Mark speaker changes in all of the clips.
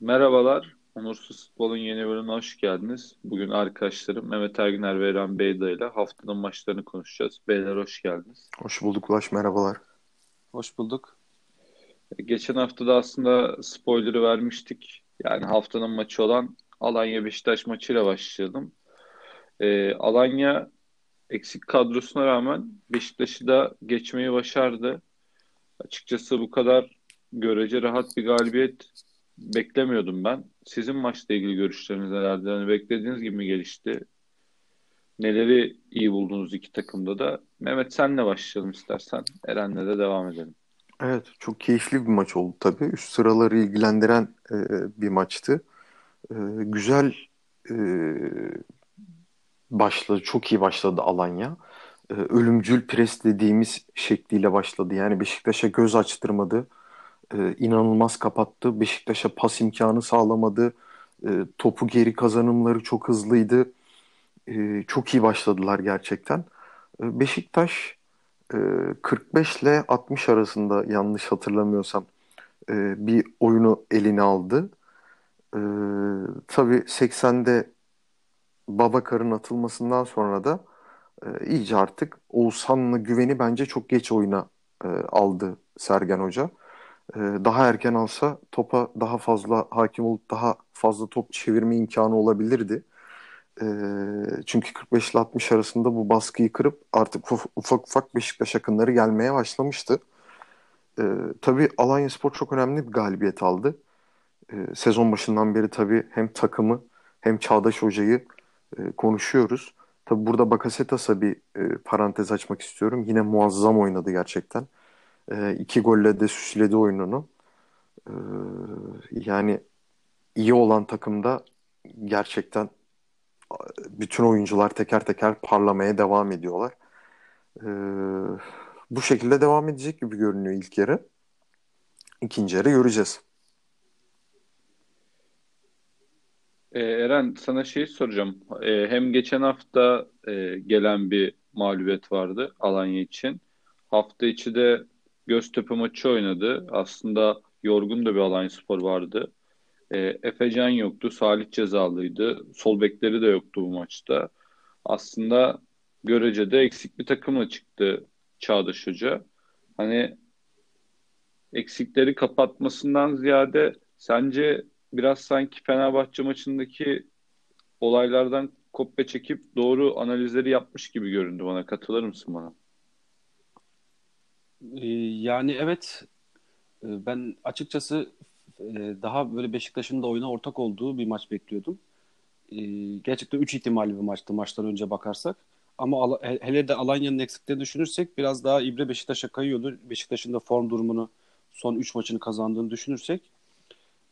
Speaker 1: Merhabalar, Onursuz Futbol'un yeni bölümüne hoş geldiniz. Bugün arkadaşlarım Mehmet Erginer ve Eren Beyda ile haftanın maçlarını konuşacağız. Beyler hoş geldiniz.
Speaker 2: Hoş bulduk Ulaş, merhabalar.
Speaker 3: Hoş bulduk.
Speaker 1: Geçen hafta da aslında spoiler'ı vermiştik. Yani haftanın maçı olan Alanya Beşiktaş maçıyla başlayalım. Ee, Alanya eksik kadrosuna rağmen Beşiktaş'ı da geçmeyi başardı. Açıkçası bu kadar görece rahat bir galibiyet beklemiyordum ben. Sizin maçla ilgili görüşleriniz nelerdi? Yani beklediğiniz gibi mi gelişti? Neleri iyi buldunuz iki takımda da? Mehmet senle başlayalım istersen. Eren'le de devam edelim.
Speaker 2: Evet, çok keyifli bir maç oldu tabii. Üst sıraları ilgilendiren e, bir maçtı. E, güzel e, başladı, çok iyi başladı Alanya. E, ölümcül pres dediğimiz şekliyle başladı. Yani Beşiktaş'a göz açtırmadı e, inanılmaz kapattı. Beşiktaş'a pas imkanı sağlamadı. E, topu geri kazanımları çok hızlıydı. E, çok iyi başladılar gerçekten. E, Beşiktaş e, 45 ile 60 arasında yanlış hatırlamıyorsam e, bir oyunu eline aldı. E, tabii 80'de Babakar'ın atılmasından sonra da e, iyice artık Oğuzhan'la güveni bence çok geç oyuna e, aldı Sergen Hoca. Ee, daha erken alsa topa daha fazla hakim olup daha fazla top çevirme imkanı olabilirdi. Ee, çünkü 45 ile 60 arasında bu baskıyı kırıp artık ufak ufak Beşiktaş akınları gelmeye başlamıştı. Ee, tabii Alanya Spor çok önemli bir galibiyet aldı. Sezon başından beri tabii hem takımı hem Çağdaş Hoca'yı e, konuşuyoruz. Tabii burada Bakasetas'a bir e, parantez açmak istiyorum. Yine muazzam oynadı gerçekten. E, iki golle de süsledi oyununu. E, yani iyi olan takımda gerçekten bütün oyuncular teker teker parlamaya devam ediyorlar. E, bu şekilde devam edecek gibi görünüyor ilk yarı. İkinci yarı göreceğiz.
Speaker 1: Eren sana şey soracağım. Hem geçen hafta e, gelen bir mağlubiyet vardı Alanya için. Hafta içi de Göztepe maçı oynadı. Aslında yorgun da bir Alanyaspor vardı. E, Efecan yoktu. Salih cezalıydı. Sol bekleri de yoktu bu maçta. Aslında görecede eksik bir takımla çıktı Çağdaş Hoca. Hani eksikleri kapatmasından ziyade sence biraz sanki Fenerbahçe maçındaki olaylardan kopya çekip doğru analizleri yapmış gibi göründü bana. Katılır mısın bana?
Speaker 3: Ee, yani evet e, ben açıkçası e, daha böyle Beşiktaş'ın da oyuna ortak olduğu bir maç bekliyordum. Ee, gerçekten 3 ihtimalli bir maçtı maçtan önce bakarsak. Ama hele de Alanya'nın eksiklerini düşünürsek biraz daha İbre Beşiktaş'a kayıyordu. Beşiktaş'ın da form durumunu son 3 maçını kazandığını düşünürsek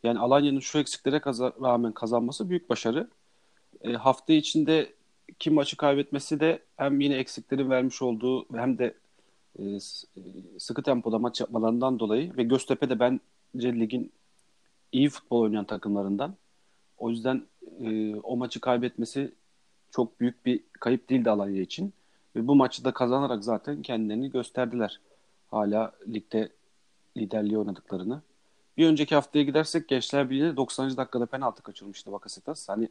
Speaker 3: yani Alanya'nın şu eksiklere kaza rağmen kazanması büyük başarı. E, hafta içinde kim maçı kaybetmesi de hem yine eksiklerin vermiş olduğu hem de e, e, sıkı tempoda maç yapmalarından dolayı ve Göztepe de bence ligin iyi futbol oynayan takımlarından. O yüzden e, o maçı kaybetmesi çok büyük bir kayıp değildi Alanya için. Ve bu maçı da kazanarak zaten kendilerini gösterdiler. Hala ligde liderliği oynadıklarını. Bir önceki haftaya gidersek Gençler Birliği'ne 90. dakikada penaltı kaçırmıştı Bakasetas. Hani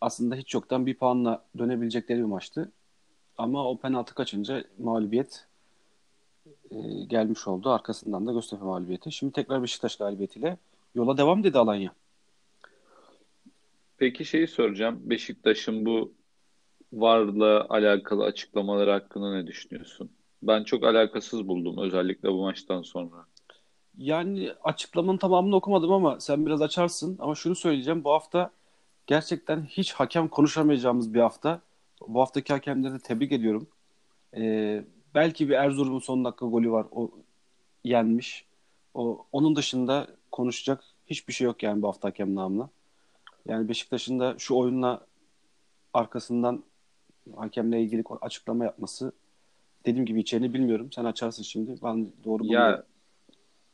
Speaker 3: aslında hiç yoktan bir puanla dönebilecekleri bir maçtı. Ama o penaltı kaçınca mağlubiyet e, gelmiş oldu. Arkasından da Göztepe mağlubiyeti. Şimdi tekrar Beşiktaş galibiyetiyle yola devam dedi Alanya.
Speaker 1: Peki şeyi soracağım. Beşiktaş'ın bu varla alakalı açıklamaları hakkında ne düşünüyorsun? Ben çok alakasız buldum özellikle bu maçtan sonra.
Speaker 3: Yani açıklamanın tamamını okumadım ama sen biraz açarsın. Ama şunu söyleyeceğim. Bu hafta gerçekten hiç hakem konuşamayacağımız bir hafta. Bu haftaki hakemleri de tebrik ediyorum. Ee, Belki bir Erzurum'un son dakika golü var. O yenmiş. O, onun dışında konuşacak hiçbir şey yok yani bu hafta hakem namına. Yani Beşiktaş'ın da şu oyunla arkasından hakemle ilgili açıklama yapması dediğim gibi içeriğini bilmiyorum. Sen açarsın şimdi. Ben doğru
Speaker 1: ya,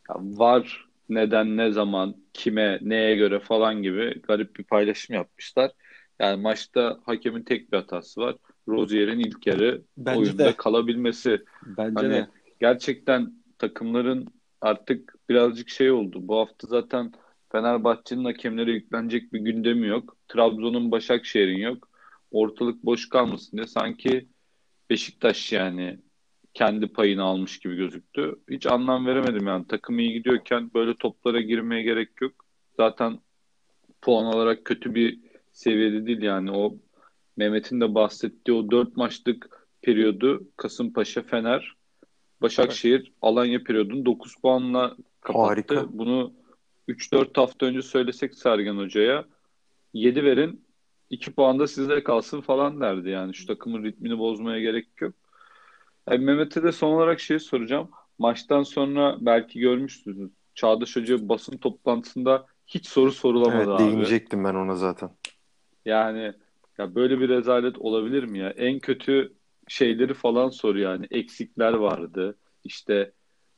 Speaker 1: ya var neden ne zaman kime neye göre falan gibi garip bir paylaşım yapmışlar. Yani maçta hakemin tek bir hatası var. Rozier'in ilk yarı Bence oyunda de. kalabilmesi.
Speaker 3: Bence hani de.
Speaker 1: Gerçekten takımların artık birazcık şey oldu. Bu hafta zaten Fenerbahçe'nin hakemlere yüklenecek bir gündemi yok. Trabzon'un Başakşehir'in yok. Ortalık boş kalmasın diye sanki Beşiktaş yani kendi payını almış gibi gözüktü. Hiç anlam veremedim yani. Takım iyi gidiyorken böyle toplara girmeye gerek yok. Zaten puan olarak kötü bir seviyede değil yani. O Mehmet'in de bahsettiği o dört maçlık periyodu Kasımpaşa, Fener, Başakşehir, Alanya periyodunu 9 puanla kapattı.
Speaker 2: Harika.
Speaker 1: Bunu 3-4 hafta önce söylesek Sergen Hoca'ya 7 verin 2 puan da sizde kalsın falan derdi yani. Şu takımın ritmini bozmaya gerek yok. Yani Mehmet'e de son olarak şey soracağım. Maçtan sonra belki görmüşsünüz. Çağdaş Hoca basın toplantısında hiç soru sorulamadı
Speaker 2: Evet,
Speaker 1: abi.
Speaker 2: değinecektim ben ona zaten.
Speaker 1: Yani ya böyle bir rezalet olabilir mi ya? En kötü şeyleri falan soruyor yani. Eksikler vardı. İşte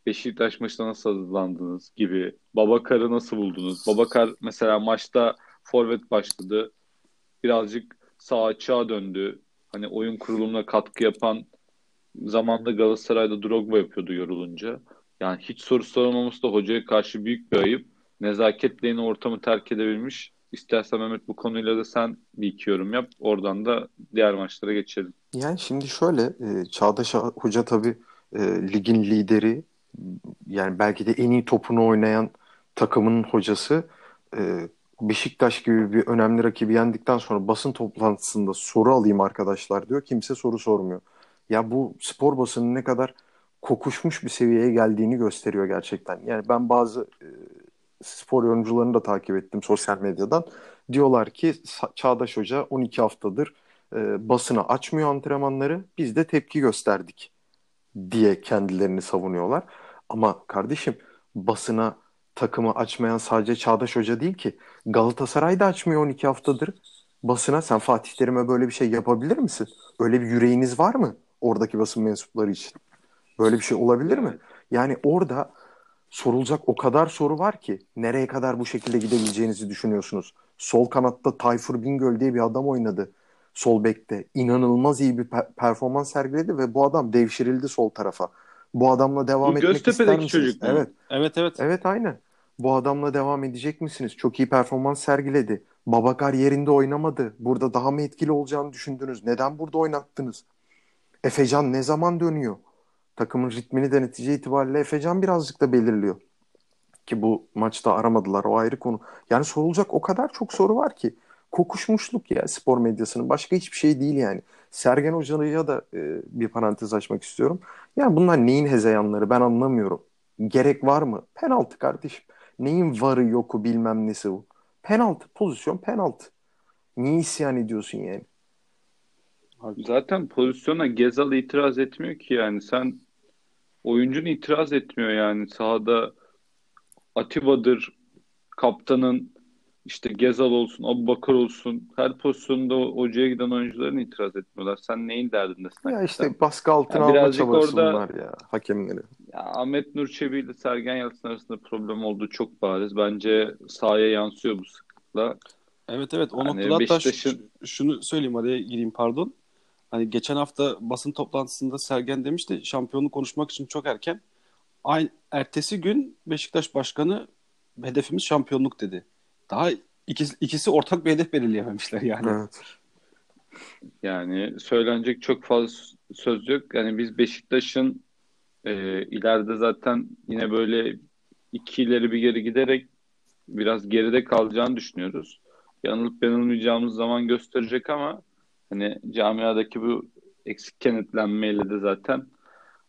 Speaker 1: Beşiktaş maçına nasıl hazırlandınız gibi. Babakar'ı nasıl buldunuz? Babakar mesela maçta forvet başladı. Birazcık sağ açığa döndü. Hani oyun kurulumuna katkı yapan zamanda Galatasaray'da Drogba yapıyordu yorulunca. Yani hiç soru sormaması da hocaya karşı büyük bir ayıp. Nezaketle yine ortamı terk edebilmiş. İstersen Mehmet bu konuyla da sen bir iki yorum yap. Oradan da diğer maçlara geçelim.
Speaker 2: Yani şimdi şöyle e, Çağdaş Hoca tabii e, ligin lideri yani belki de en iyi topunu oynayan takımın hocası e, Beşiktaş gibi bir önemli rakibi yendikten sonra basın toplantısında soru alayım arkadaşlar diyor. Kimse soru sormuyor. Ya bu spor basının ne kadar kokuşmuş bir seviyeye geldiğini gösteriyor gerçekten. Yani ben bazı e, spor yorumcularını da takip ettim sosyal medyadan. Diyorlar ki Çağdaş Hoca 12 haftadır e, basına açmıyor antrenmanları. Biz de tepki gösterdik diye kendilerini savunuyorlar. Ama kardeşim basına takımı açmayan sadece Çağdaş Hoca değil ki. Galatasaray da açmıyor 12 haftadır. Basına sen Fatih Terim'e böyle bir şey yapabilir misin? Öyle bir yüreğiniz var mı oradaki basın mensupları için? Böyle bir şey olabilir mi? Yani orada sorulacak o kadar soru var ki nereye kadar bu şekilde gidebileceğinizi düşünüyorsunuz. Sol kanatta Tayfur Bingöl diye bir adam oynadı. Sol bekte. İnanılmaz iyi bir pe- performans sergiledi ve bu adam devşirildi sol tarafa. Bu adamla devam
Speaker 1: Bu
Speaker 2: etmek ister
Speaker 1: Göztepe'deki
Speaker 2: misiniz?
Speaker 1: çocuk mu?
Speaker 2: Evet.
Speaker 3: Evet evet.
Speaker 2: Evet aynen. Bu adamla devam edecek misiniz? Çok iyi performans sergiledi. Babakar yerinde oynamadı. Burada daha mı etkili olacağını düşündünüz? Neden burada oynattınız? Efecan ne zaman dönüyor? Takımın ritmini de netice itibariyle Efecan birazcık da belirliyor. Ki bu maçta aramadılar o ayrı konu. Yani sorulacak o kadar çok soru var ki. Kokuşmuşluk ya spor medyasının. Başka hiçbir şey değil yani. Sergen Hoca'ya da e, bir parantez açmak istiyorum. Yani bunlar neyin hezeyanları ben anlamıyorum. Gerek var mı? Penaltı kardeşim. Neyin varı yoku bilmem nesi bu. Penaltı pozisyon penaltı. Niye isyan ediyorsun yani?
Speaker 1: Zaten pozisyona Gezal itiraz etmiyor ki yani. Sen oyuncun itiraz etmiyor yani. Sahada Atiba'dır, kaptanın işte Gezal olsun, Abubakar olsun. Her pozisyonda o- hocaya giden oyuncuların itiraz etmiyorlar. Sen neyin derdindesin?
Speaker 2: Ya
Speaker 1: hakikaten?
Speaker 2: işte baskı altına
Speaker 1: Ya
Speaker 2: alma çabası
Speaker 1: orada-
Speaker 2: bunlar ya hakemleri.
Speaker 1: Ya Ahmet Nur Çebi ile Sergen Yalçın arasında problem olduğu çok bariz. Bence sahaya yansıyor bu sıklıkla.
Speaker 3: Evet evet o
Speaker 1: Yani
Speaker 3: noktada hatta şunu söyleyeyim araya gireyim pardon. Hani geçen hafta basın toplantısında Sergen demişti şampiyonluk konuşmak için çok erken. Aynı ertesi gün Beşiktaş Başkanı hedefimiz şampiyonluk dedi. Daha ikisi, ikisi ortak bir hedef belirleyememişler yani.
Speaker 2: Evet.
Speaker 1: Yani söylenecek çok fazla söz yok. Yani biz Beşiktaş'ın e, ileride zaten yine böyle iki ileri bir geri giderek biraz geride kalacağını düşünüyoruz. Yanılıp yanılmayacağımız zaman gösterecek ama hani camiadaki bu eksik kenetlenmeyle de zaten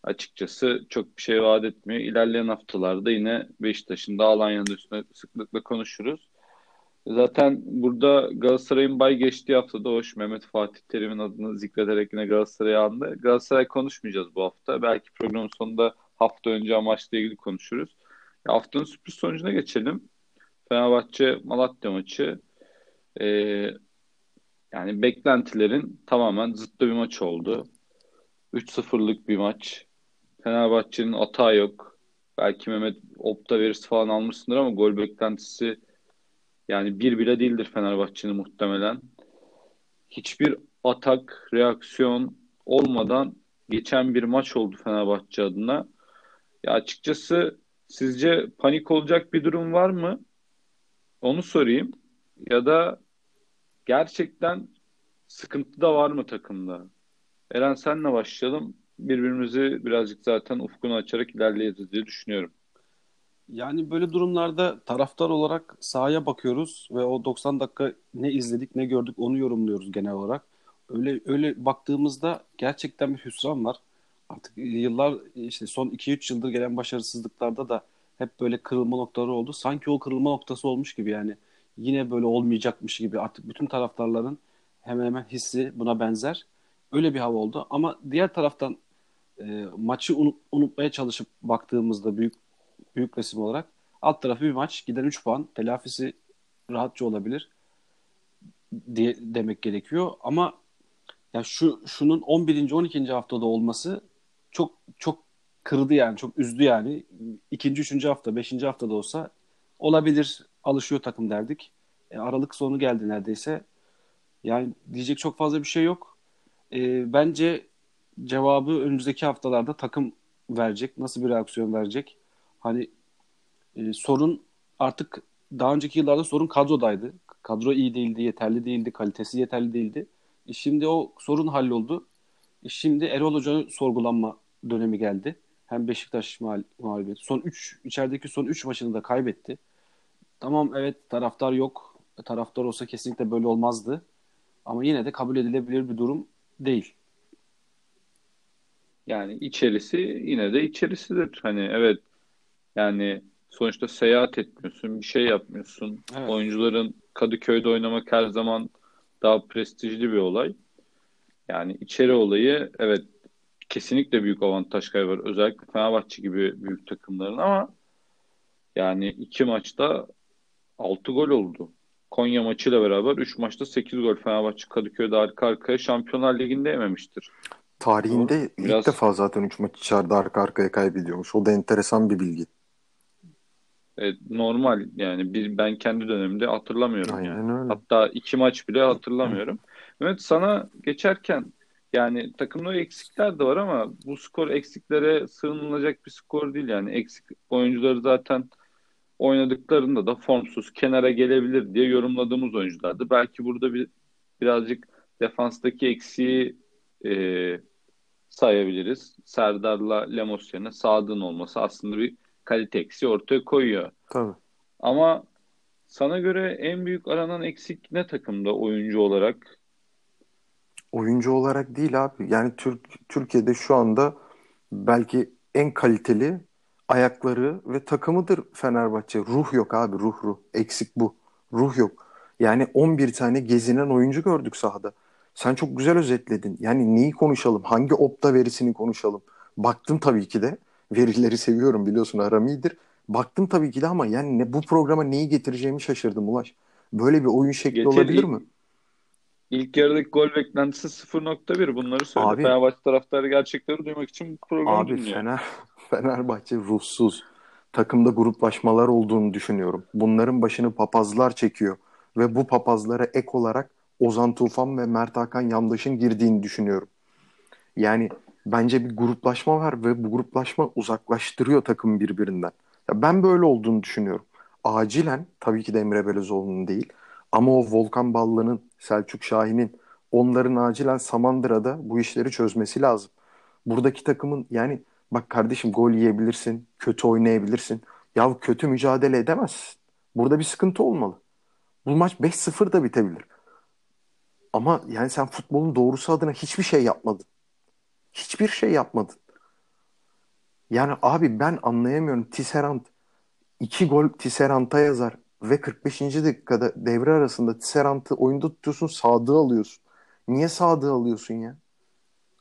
Speaker 1: açıkçası çok bir şey vaat etmiyor. İlerleyen haftalarda yine Beşiktaş'ın da Alanya'nın üstüne sıklıkla konuşuruz. Zaten burada Galatasaray'ın bay geçtiği haftada hoş Mehmet Fatih Terim'in adını zikrederek yine Galatasaray'ı andı. Galatasaray konuşmayacağız bu hafta. Belki programın sonunda hafta önce maçla ilgili konuşuruz. Haftanın sürpriz sonucuna geçelim. Fenerbahçe Malatya maçı. Ee, yani beklentilerin tamamen zıttı bir maç oldu. 3-0'lık bir maç. Fenerbahçe'nin hata yok. Belki Mehmet Opta verisi falan almışsındır ama gol beklentisi yani bir bile değildir Fenerbahçe'nin muhtemelen. Hiçbir atak, reaksiyon olmadan geçen bir maç oldu Fenerbahçe adına. Ya açıkçası sizce panik olacak bir durum var mı? Onu sorayım. Ya da gerçekten sıkıntı da var mı takımda? Eren senle başlayalım. Birbirimizi birazcık zaten ufkunu açarak ilerleyeceğiz diye düşünüyorum.
Speaker 3: Yani böyle durumlarda taraftar olarak sahaya bakıyoruz ve o 90 dakika ne izledik ne gördük onu yorumluyoruz genel olarak. Öyle öyle baktığımızda gerçekten bir hüsran var. Artık yıllar işte son 2-3 yıldır gelen başarısızlıklarda da hep böyle kırılma noktaları oldu. Sanki o kırılma noktası olmuş gibi yani yine böyle olmayacakmış gibi artık bütün taraftarların hemen hemen hissi buna benzer. Öyle bir hava oldu. Ama diğer taraftan e, maçı unut, unutmaya çalışıp baktığımızda büyük büyük resim olarak alt tarafı bir maç. Giden 3 puan. Telafisi rahatça olabilir diye demek gerekiyor. Ama ya şu şunun 11. 12. haftada olması çok çok kırdı yani. Çok üzdü yani. İkinci, üçüncü hafta, beşinci haftada olsa olabilir. Alışıyor takım derdik. E, Aralık sonu geldi neredeyse. Yani diyecek çok fazla bir şey yok. E, bence cevabı önümüzdeki haftalarda takım verecek. Nasıl bir reaksiyon verecek? Hani e, sorun artık daha önceki yıllarda sorun kadrodaydı. Kadro iyi değildi, yeterli değildi, kalitesi yeterli değildi. E, şimdi o sorun halloldu. E, şimdi Erol Hoca'nın sorgulanma dönemi geldi. Hem Beşiktaş mağlubiyeti. Son 3 içerideki son 3 maçını da kaybetti. Tamam evet taraftar yok. Taraftar olsa kesinlikle böyle olmazdı. Ama yine de kabul edilebilir bir durum değil.
Speaker 1: Yani içerisi yine de içerisidir. Hani evet yani sonuçta seyahat etmiyorsun, bir şey yapmıyorsun. Evet. Oyuncuların Kadıköy'de oynamak her zaman daha prestijli bir olay. Yani içeri olayı evet kesinlikle büyük avantaj kaybı var. Özellikle Fenerbahçe gibi büyük takımların ama yani iki maçta 6 gol oldu. Konya maçıyla beraber 3 maçta 8 gol Fenerbahçe Kadıköy'de arka arkaya Şampiyonlar Ligi'nde yememiştir.
Speaker 2: Tarihinde Biraz... ilk defa zaten 3 maç içeride arka arkaya kaybediyormuş. O da enteresan bir bilgi.
Speaker 1: Evet, normal yani bir, ben kendi dönemimde hatırlamıyorum Aynen yani. Öyle. Hatta iki maç bile hatırlamıyorum. Evet sana geçerken yani takımda eksikler de var ama bu skor eksiklere sığınılacak bir skor değil yani. Eksik oyuncuları zaten oynadıklarında da formsuz kenara gelebilir diye yorumladığımız oyunculardı. Belki burada bir birazcık defanstaki eksiği e, sayabiliriz. Serdar'la Lemos yerine Sadık'ın olması aslında bir kalite eksiği ortaya koyuyor.
Speaker 2: Tabii.
Speaker 1: Ama sana göre en büyük aranan eksik ne takımda oyuncu olarak?
Speaker 2: Oyuncu olarak değil abi. Yani Türk Türkiye'de şu anda belki en kaliteli ayakları ve takımıdır Fenerbahçe. Ruh yok abi ruh ruh. Eksik bu. Ruh yok. Yani 11 tane gezinen oyuncu gördük sahada. Sen çok güzel özetledin. Yani neyi konuşalım? Hangi opta verisini konuşalım? Baktım tabii ki de. Verileri seviyorum biliyorsun aram iyidir. Baktım tabii ki de ama yani ne, bu programa neyi getireceğimi şaşırdım Ulaş. Böyle bir oyun şekli Getir, olabilir mi?
Speaker 1: İlk yarıdaki gol beklentisi 0.1 bunları söyledi. Abi, Fenerbahçe taraftarı gerçekleri duymak için bu programı
Speaker 2: abi, dinliyor. Fener, Fenerbahçe ruhsuz. Takımda gruplaşmalar olduğunu düşünüyorum. Bunların başını papazlar çekiyor. Ve bu papazlara ek olarak Ozan Tufan ve Mert Hakan Yandaş'ın girdiğini düşünüyorum. Yani bence bir gruplaşma var ve bu gruplaşma uzaklaştırıyor takım birbirinden. Ya ben böyle olduğunu düşünüyorum. Acilen tabii ki de Emre Belözoğlu'nun değil ama o Volkan Ballı'nın, Selçuk Şahin'in onların acilen Samandıra'da bu işleri çözmesi lazım. Buradaki takımın yani bak kardeşim gol yiyebilirsin, kötü oynayabilirsin. Ya kötü mücadele edemezsin. Burada bir sıkıntı olmalı. Bu maç 5-0 da bitebilir. Ama yani sen futbolun doğrusu adına hiçbir şey yapmadın. Hiçbir şey yapmadın. Yani abi ben anlayamıyorum. Tisserand iki gol Tisserand'a yazar ve 45. dakikada devre arasında Tisserand'ı oyunda tutuyorsun Sadık'ı alıyorsun. Niye Sadık'ı alıyorsun ya?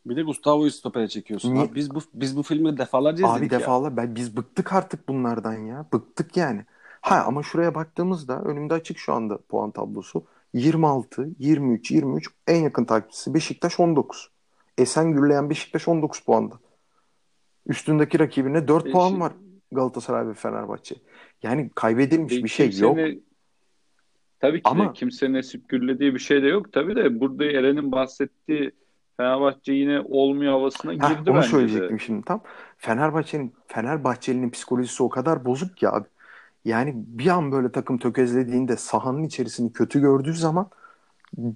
Speaker 3: Bir de Gustavo'yu stopere çekiyorsun. Niye? Abi biz bu biz bu filmi defalarca izledik
Speaker 2: Abi defalar ben biz bıktık artık bunlardan ya. Bıktık yani. Ha ama şuraya baktığımızda önümde açık şu anda puan tablosu. 26, 23, 23 en yakın takipçisi Beşiktaş 19. Esen gürleyen Beşiktaş 19 puanda. Üstündeki rakibine 4 Beşik... puan var Galatasaray ve Fenerbahçe. Yani kaybedilmiş bir şey yok.
Speaker 1: Tabii ki Ama... de kimsenin esip gürlediği bir şey de yok. Tabii de burada Eren'in bahsettiği Fenerbahçe yine olmuyor havasına girdi Heh, onu
Speaker 2: bence söyleyecektim de. şimdi tam. Fenerbahçe'nin Fenerbahçeli'nin psikolojisi o kadar bozuk ki abi. Yani bir an böyle takım tökezlediğinde sahanın içerisini kötü gördüğü zaman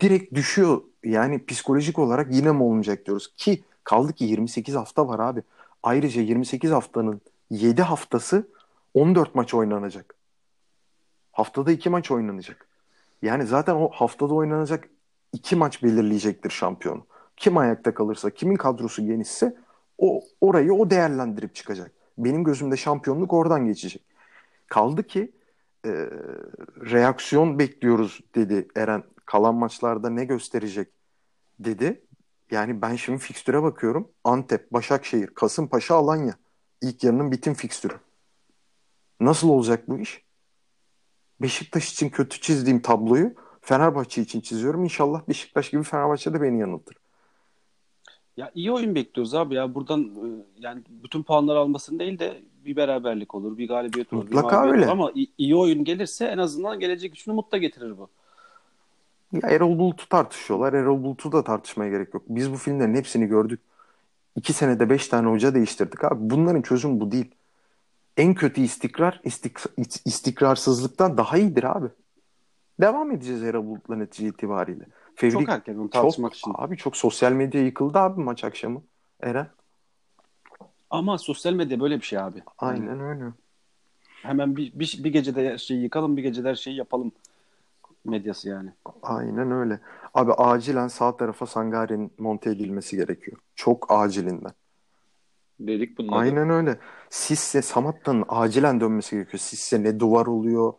Speaker 2: direkt düşüyor. Yani psikolojik olarak yine mi olmayacak diyoruz. Ki kaldı ki 28 hafta var abi. Ayrıca 28 haftanın 7 haftası 14 maç oynanacak. Haftada 2 maç oynanacak. Yani zaten o haftada oynanacak 2 maç belirleyecektir şampiyonu. Kim ayakta kalırsa, kimin kadrosu genişse o orayı o değerlendirip çıkacak. Benim gözümde şampiyonluk oradan geçecek. Kaldı ki e, reaksiyon bekliyoruz dedi Eren. Kalan maçlarda ne gösterecek dedi. Yani ben şimdi fikstüre bakıyorum. Antep, Başakşehir, Kasımpaşa, Alanya. İlk yarının bitim fikstürü. Nasıl olacak bu iş? Beşiktaş için kötü çizdiğim tabloyu Fenerbahçe için çiziyorum. İnşallah Beşiktaş gibi Fenerbahçe de beni yanıltır.
Speaker 3: Ya iyi oyun bekliyoruz abi ya. Buradan e, yani bütün puanları almasın değil de bir beraberlik olur, bir galibiyet olur,
Speaker 2: Mutlaka
Speaker 3: bir
Speaker 2: öyle.
Speaker 3: olur. Ama iyi, iyi oyun gelirse en azından gelecek için umut da getirir bu.
Speaker 2: Ya Erol Bulut'u tartışıyorlar. Erol Bulut'u da tartışmaya gerek yok. Biz bu filmlerin hepsini gördük. İki senede beş tane hoca değiştirdik abi. Bunların çözümü bu değil. En kötü istikrar istik- istikrarsızlıktan daha iyidir abi. Devam edeceğiz Erol Bulut'la netice itibariyle. Fevri,
Speaker 3: Çok erken bunu
Speaker 2: çok,
Speaker 3: tartışmak için.
Speaker 2: abi çok sosyal medya yıkıldı abi maç akşamı. Eren.
Speaker 3: Ama sosyal medya böyle bir şey abi.
Speaker 2: Aynen öyle.
Speaker 3: Hemen bir, bir, bir gecede her şeyi yıkalım, bir gecede her şeyi yapalım medyası yani.
Speaker 2: Aynen öyle. Abi acilen sağ tarafa Sangari'nin monte edilmesi gerekiyor. Çok acilinden.
Speaker 1: Dedik bunları.
Speaker 2: Aynen öyle. Sisse Samatta'nın acilen dönmesi gerekiyor. Sisse ne duvar oluyor,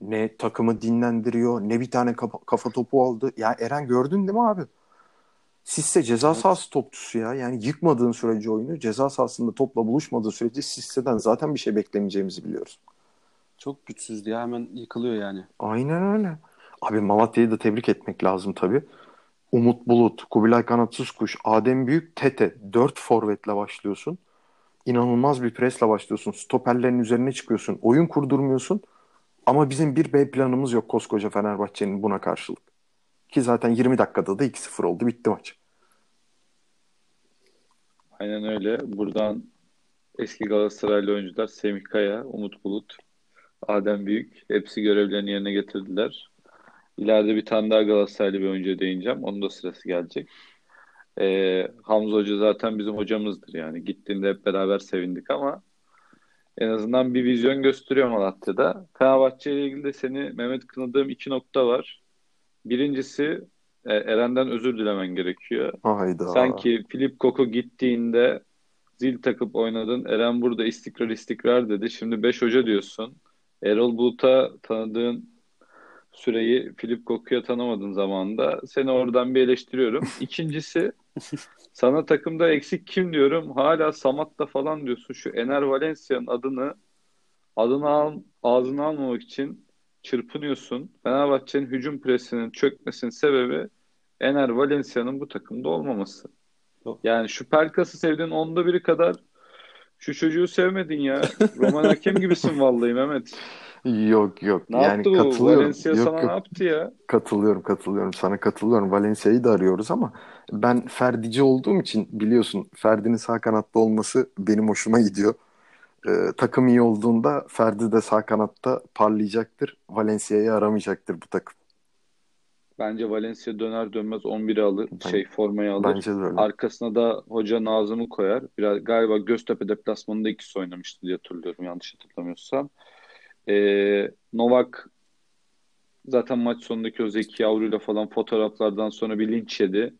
Speaker 2: ne takımı dinlendiriyor, ne bir tane kafa, kafa topu aldı. Ya Eren gördün değil mi abi? Sisse ceza
Speaker 3: Evet.
Speaker 2: sahası topçusu ya. Yani yıkmadığın sürece oyunu, ceza sahasında topla buluşmadığı sürece Sisse'den zaten bir şey beklemeyeceğimizi biliyoruz.
Speaker 3: Çok güçsüzdü ya hemen yıkılıyor yani.
Speaker 2: Aynen öyle. Abi Malatya'yı da tebrik etmek lazım tabii. Umut Bulut, Kubilay Kanatsız Kuş, Adem Büyük, Tete. Dört forvetle başlıyorsun. İnanılmaz bir presle başlıyorsun. Stoperlerin üzerine çıkıyorsun. Oyun kurdurmuyorsun. Ama bizim bir B planımız yok koskoca Fenerbahçe'nin buna karşılık. Ki zaten 20 dakikada da 2-0 oldu. Bitti maç.
Speaker 1: Aynen öyle. Buradan eski Galatasaraylı oyuncular Semih Kaya, Umut Bulut, Adem Büyük hepsi görevlerini yerine getirdiler. İleride bir tane daha Galatasaraylı bir oyuncuya değineceğim. Onun da sırası gelecek. Ee, Hamza Hoca zaten bizim hocamızdır yani. Gittiğinde hep beraber sevindik ama en azından bir vizyon gösteriyor Malatya'da. Fenerbahçe ile ilgili de seni Mehmet kınadığım iki nokta var. Birincisi e, Eren'den özür dilemen gerekiyor.
Speaker 2: Hayda.
Speaker 1: Sanki Filip Koko gittiğinde zil takıp oynadın. Eren burada istikrar istikrar dedi. Şimdi 5 hoca diyorsun. Erol Bulut'a tanıdığın süreyi Filip Koku'ya tanımadığın zamanında seni oradan bir eleştiriyorum. İkincisi sana takımda eksik kim diyorum. Hala Samat'ta falan diyorsun. Şu Ener Valencia'nın adını adını al, ağzına almamak için çırpınıyorsun. Fenerbahçe'nin hücum presinin çökmesinin sebebi Ener Valencia'nın bu takımda olmaması. Yani şu Pelkas'ı sevdiğin onda biri kadar şu çocuğu sevmedin ya. Roman Hakem gibisin vallahi Mehmet.
Speaker 2: Yok yok.
Speaker 1: Ne
Speaker 2: yani
Speaker 1: yaptı bu?
Speaker 2: katılıyorum.
Speaker 1: Valencia
Speaker 2: yok,
Speaker 1: sana
Speaker 2: yok.
Speaker 1: ne yaptı ya?
Speaker 2: Katılıyorum, katılıyorum. Sana katılıyorum. Valencia'yı da arıyoruz ama ben Ferdici olduğum için biliyorsun Ferdi'nin sağ kanatta olması benim hoşuma gidiyor. Ee, takım iyi olduğunda Ferdi de sağ kanatta parlayacaktır. Valencia'yı aramayacaktır bu takım.
Speaker 1: Bence Valencia döner dönmez 11'i alır.
Speaker 2: Ben-
Speaker 1: şey formayı alır.
Speaker 2: Bence de öyle.
Speaker 1: Arkasına da hoca Nazım'ı koyar. Biraz galiba Göztepe deplasmanında ikisi oynamıştı diye hatırlıyorum yanlış hatırlamıyorsam. Ee, Novak zaten maç sonundaki o Zeki Yavru'yla falan fotoğraflardan sonra bir linç yedi.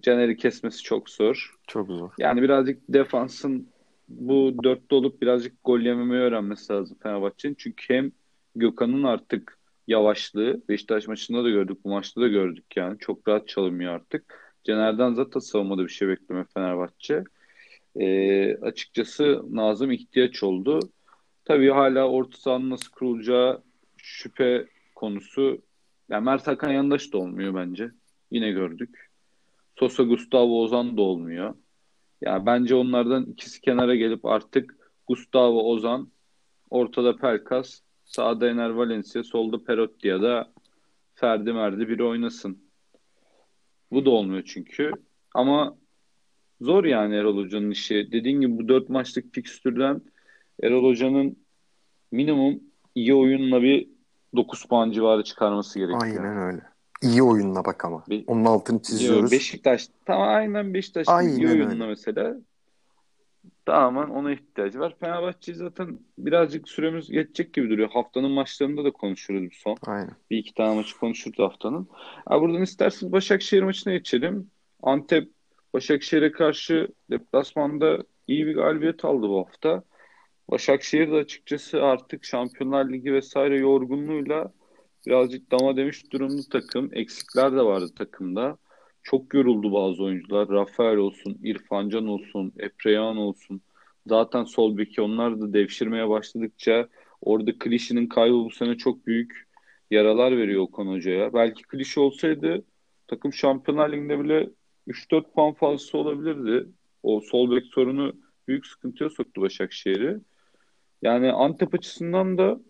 Speaker 1: Caner'i kesmesi çok zor.
Speaker 2: Çok zor.
Speaker 1: Yani birazcık defansın bu dörtte olup birazcık gol yememeyi öğrenmesi lazım Fenerbahçe'nin. Çünkü hem Gökhan'ın artık yavaşlığı Beşiktaş maçında da gördük, bu maçta da gördük yani. Çok rahat çalınmıyor artık. Caner'den zaten savunmada bir şey beklemiyor Fenerbahçe. Ee, açıkçası Nazım ihtiyaç oldu. Tabii hala orta sahanın nasıl kurulacağı şüphe konusu. Yani Mert Hakan yandaş da olmuyor bence. Yine gördük. Sosa Gustavo Ozan da olmuyor. Yani bence onlardan ikisi kenara gelip artık Gustavo Ozan, ortada Pelkas, sağda Ener Valencia, solda Perotti ya da Ferdi Merdi biri oynasın. Bu da olmuyor çünkü. Ama zor yani Erol Hoca'nın işi. Dediğin gibi bu dört maçlık fikstürden Erol Hoca'nın minimum iyi oyunla bir 9 puan civarı çıkarması gerekiyor.
Speaker 2: Aynen öyle. İyi oyunla bak ama.
Speaker 1: Bir-
Speaker 2: Onun altını çiziyoruz.
Speaker 1: Beşiktaş tam aynen Beşiktaş
Speaker 2: Aynen
Speaker 1: iyi oyunla
Speaker 2: öyle.
Speaker 1: mesela tamamen ona ihtiyacı var. Fenerbahçe zaten birazcık süremiz geçecek gibi duruyor. Haftanın maçlarında da konuşuruz son.
Speaker 2: Aynen.
Speaker 1: Bir iki tane maçı konuşuruz haftanın. Ha, buradan isterseniz Başakşehir maçına geçelim. Antep Başakşehir'e karşı deplasmanda iyi bir galibiyet aldı bu hafta. Başakşehir de açıkçası artık Şampiyonlar Ligi vesaire yorgunluğuyla birazcık dama demiş durumda takım. Eksikler de vardı takımda. Çok yoruldu bazı oyuncular. Rafael olsun, İrfan Can olsun, Epreyan olsun. Zaten sol beki onlar da devşirmeye başladıkça orada Klişe'nin kaybı bu sene çok büyük yaralar veriyor Okan Hoca'ya. Belki Klişe olsaydı takım Şampiyonlar Ligi'nde bile 3-4 puan fazlası olabilirdi. O sol bek sorunu büyük sıkıntıya soktu Başakşehir'i. Yani Antep açısından da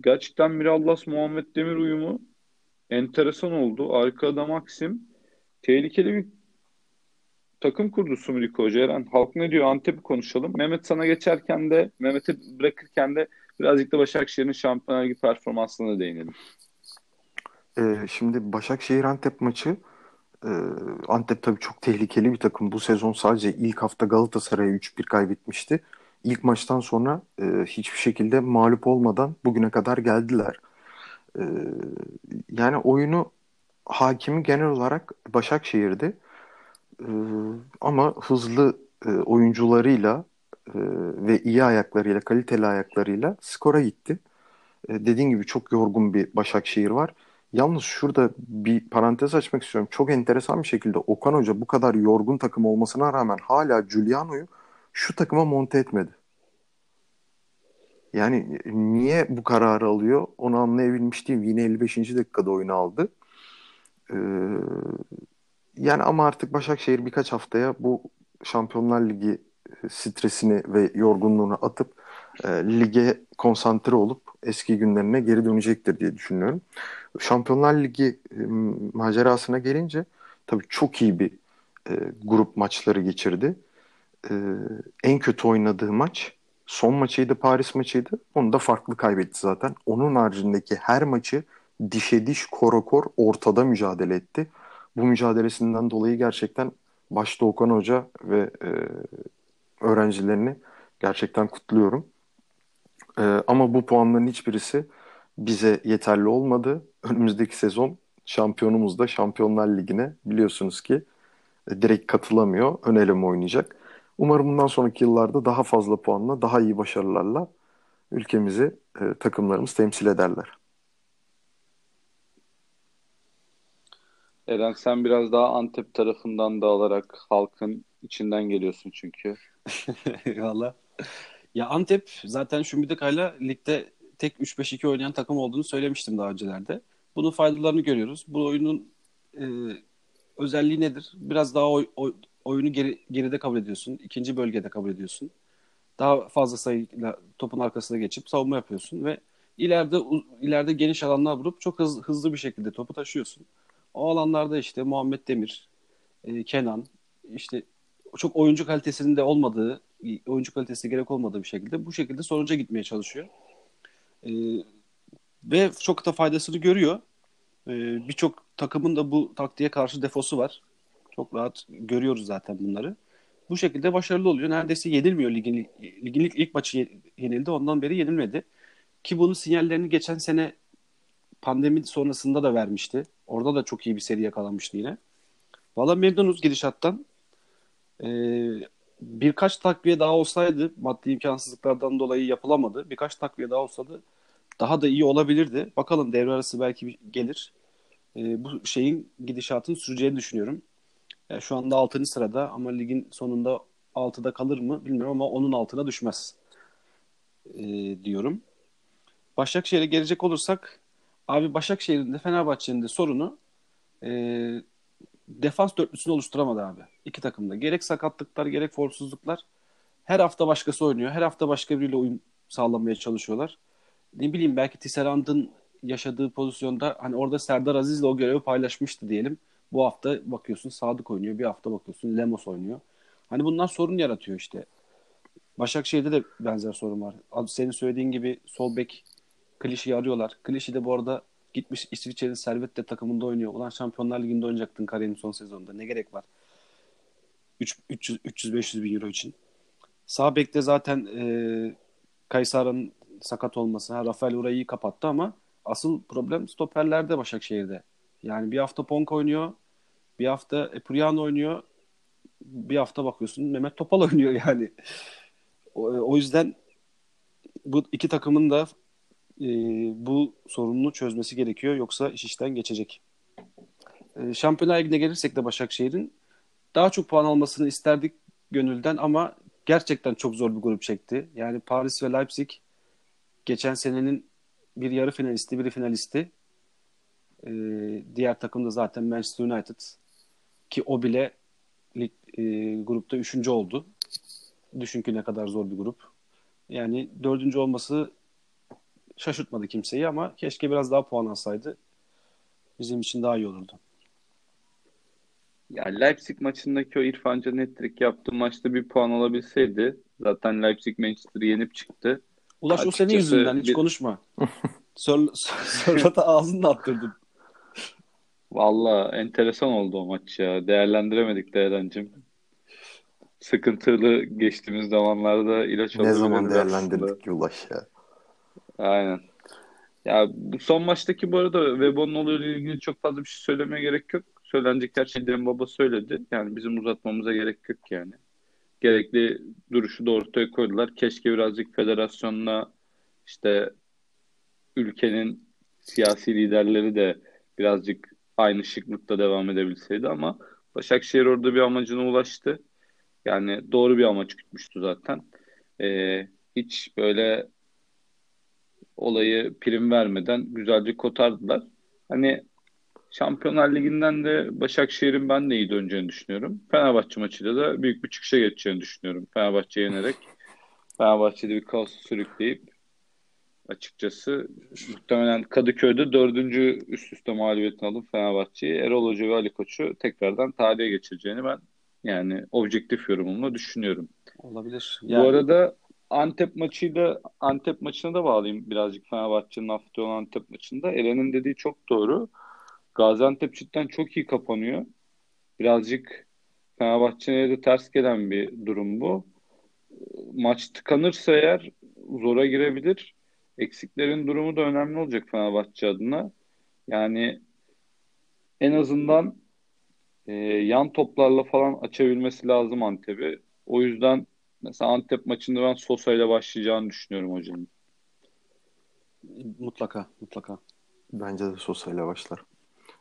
Speaker 1: gerçekten Mirallas Muhammed Demir uyumu enteresan oldu. Arkada Maxim tehlikeli bir takım kurdu Sumriko Hoca. Eren, halk ne diyor? Antep'i konuşalım. Mehmet sana geçerken de Mehmet'i bırakırken de birazcık da Başakşehir'in Şampiyonlar Ligi performansına değinelim.
Speaker 2: Ee, şimdi Başakşehir Antep maçı e, Antep tabii çok tehlikeli bir takım. Bu sezon sadece ilk hafta Galatasaray'a 3-1 kaybetmişti. İlk maçtan sonra e, hiçbir şekilde mağlup olmadan bugüne kadar geldiler. E, yani oyunu hakimi genel olarak Başakşehir'di. E, ama hızlı e, oyuncularıyla e, ve iyi ayaklarıyla, kaliteli ayaklarıyla skora gitti. E, dediğin gibi çok yorgun bir Başakşehir var. Yalnız şurada bir parantez açmak istiyorum. Çok enteresan bir şekilde Okan Hoca bu kadar yorgun takım olmasına rağmen hala Giuliano'yu şu takıma monte etmedi. Yani niye bu kararı alıyor onu anlayabilmiş değilim. Yine 55. dakikada oyunu aldı. Ee, yani ama artık Başakşehir birkaç haftaya bu Şampiyonlar Ligi stresini ve yorgunluğunu atıp e, lige konsantre olup eski günlerine geri dönecektir diye düşünüyorum. Şampiyonlar Ligi e, macerasına gelince tabii çok iyi bir e, grup maçları geçirdi. E, en kötü oynadığı maç son maçıydı, Paris maçıydı. Onu da farklı kaybetti zaten. Onun haricindeki her maçı dişe diş, kora kor ortada mücadele etti. Bu mücadelesinden dolayı gerçekten başta Okan Hoca ve e, öğrencilerini gerçekten kutluyorum. E, ama bu puanların hiçbirisi bize yeterli olmadı. Önümüzdeki sezon şampiyonumuz da Şampiyonlar Ligi'ne biliyorsunuz ki e, direkt katılamıyor. Ön eleme oynayacak. Umarım bundan sonraki yıllarda daha fazla puanla, daha iyi başarılarla ülkemizi e, takımlarımız temsil ederler.
Speaker 1: Eren sen biraz daha Antep tarafından da alarak halkın içinden geliyorsun çünkü.
Speaker 3: Eyvallah. Ya Antep zaten Şumbideka'yla ligde tek 3-5-2 oynayan takım olduğunu söylemiştim daha öncelerde. Bunun faydalarını görüyoruz. Bu oyunun e, özelliği nedir? Biraz daha oy, oy, oyunu geri, geride kabul ediyorsun. ikinci bölgede kabul ediyorsun. Daha fazla sayıyla topun arkasına geçip savunma yapıyorsun ve ileride ileride geniş alanlar vurup çok hızlı, hızlı bir şekilde topu taşıyorsun. O alanlarda işte Muhammed Demir, e, Kenan, işte çok oyuncu kalitesinin de olmadığı, oyuncu kalitesi gerek olmadığı bir şekilde bu şekilde sonuca gitmeye çalışıyor. E, ve çok da faydasını görüyor. E, Birçok takımın da bu taktiğe karşı defosu var. Çok rahat görüyoruz zaten bunları. Bu şekilde başarılı oluyor. Neredeyse yenilmiyor ligin, ligin ilk, ilk maçı yenildi. Ondan beri yenilmedi. Ki bunun sinyallerini geçen sene pandemi sonrasında da vermişti. Orada da çok iyi bir seri yakalamıştı yine. Valla memnunuz gidişattan. Ee, birkaç takviye daha olsaydı maddi imkansızlıklardan dolayı yapılamadı. Birkaç takviye daha olsaydı daha da iyi olabilirdi. Bakalım devre arası belki gelir. Ee, bu şeyin gidişatın süreceğini düşünüyorum. Yani şu anda 6. sırada ama ligin sonunda 6'da kalır mı bilmiyorum ama onun altına düşmez ee, diyorum. Başakşehir'e gelecek olursak abi Başakşehir'in de Fenerbahçe'nin de sorunu e, defans dörtlüsünü oluşturamadı abi. İki takımda. Gerek sakatlıklar gerek formsuzluklar. Her hafta başkası oynuyor. Her hafta başka biriyle uyum sağlamaya çalışıyorlar. Ne bileyim belki Tisserand'ın yaşadığı pozisyonda hani orada Serdar Aziz'le o görevi paylaşmıştı diyelim. Bu hafta bakıyorsun Sadık oynuyor. Bir hafta bakıyorsun Lemos oynuyor. Hani bunlar sorun yaratıyor işte. Başakşehir'de de benzer sorun var. Senin söylediğin gibi sol bek Klişe'yi arıyorlar. Klişe de bu arada gitmiş İsviçre'nin Servette takımında oynuyor. Ulan Şampiyonlar Ligi'nde oynayacaktın kariyerin son sezonunda. Ne gerek var? 300-500 bin euro için. Sağ bekte zaten e, Kaysar'ın sakat olması. Ha, Rafael Uray'ı kapattı ama asıl problem stoperlerde Başakşehir'de. Yani bir hafta Ponk oynuyor. Bir hafta Epurian oynuyor. Bir hafta bakıyorsun Mehmet Topal oynuyor yani. O, o yüzden bu iki takımın da e, bu sorununu çözmesi gerekiyor. Yoksa iş işten geçecek. E, Şampiyonlar Ligi'ne gelirsek de Başakşehir'in daha çok puan almasını isterdik gönülden ama gerçekten çok zor bir grup çekti. Yani Paris ve Leipzig geçen senenin bir yarı finalisti, biri finalisti. Ee, diğer takım da zaten Manchester United ki o bile lig, e, grupta üçüncü oldu. Düşün ki ne kadar zor bir grup. Yani dördüncü olması şaşırtmadı kimseyi ama keşke biraz daha puan alsaydı bizim için daha iyi olurdu.
Speaker 1: Ya Leipzig maçındaki o İrfan Can hat yaptığı maçta bir puan alabilseydi zaten Leipzig Manchester'ı yenip çıktı.
Speaker 3: Ulaş Açıkçası o senin yüzünden hiç bir... konuşma. Sörlot'a ağzını attırdın.
Speaker 1: Valla enteresan oldu o maç ya. Değerlendiremedik Değerlencim. Sıkıntılı geçtiğimiz zamanlarda ilaç
Speaker 2: Ne zaman değerlendirdik Ulaş ya.
Speaker 1: Aynen. Ya bu son maçtaki bu arada Webon'un olayıyla ilgili çok fazla bir şey söylemeye gerek yok. Söylenecek her şeyi Baba söyledi. Yani bizim uzatmamıza gerek yok yani. Gerekli duruşu da ortaya koydular. Keşke birazcık federasyonla işte ülkenin siyasi liderleri de birazcık aynı şıklıkta devam edebilseydi ama Başakşehir orada bir amacına ulaştı. Yani doğru bir amaç gütmüştü zaten. Ee, hiç böyle olayı prim vermeden güzelce kotardılar. Hani Şampiyonlar Ligi'nden de Başakşehir'in ben de iyi döneceğini düşünüyorum. Fenerbahçe maçıyla da büyük bir çıkışa geçeceğini düşünüyorum. Fenerbahçe yenerek Fenerbahçe'de bir kaos sürükleyip açıkçası muhtemelen Kadıköy'de dördüncü üst üste mağlubiyetini alıp Fenerbahçe'yi Erol Hoca ve Ali Koç'u tekrardan tarihe geçireceğini ben yani objektif yorumumla düşünüyorum.
Speaker 3: Olabilir.
Speaker 1: Yani... Bu arada Antep maçıyla Antep maçına da bağlayayım birazcık Fenerbahçe'nin hafta olan Antep maçında. Eren'in dediği çok doğru. Gaziantep cidden çok iyi kapanıyor. Birazcık Fenerbahçe'ye de ters gelen bir durum bu. Maç tıkanırsa eğer zora girebilir. Eksiklerin durumu da önemli olacak Fenerbahçe adına. Yani en azından e, yan toplarla falan açabilmesi lazım Antep'i. O yüzden mesela Antep maçında ben Sosa ile başlayacağını düşünüyorum hocanın.
Speaker 3: Mutlaka, mutlaka.
Speaker 2: Bence de Sosa ile başlar.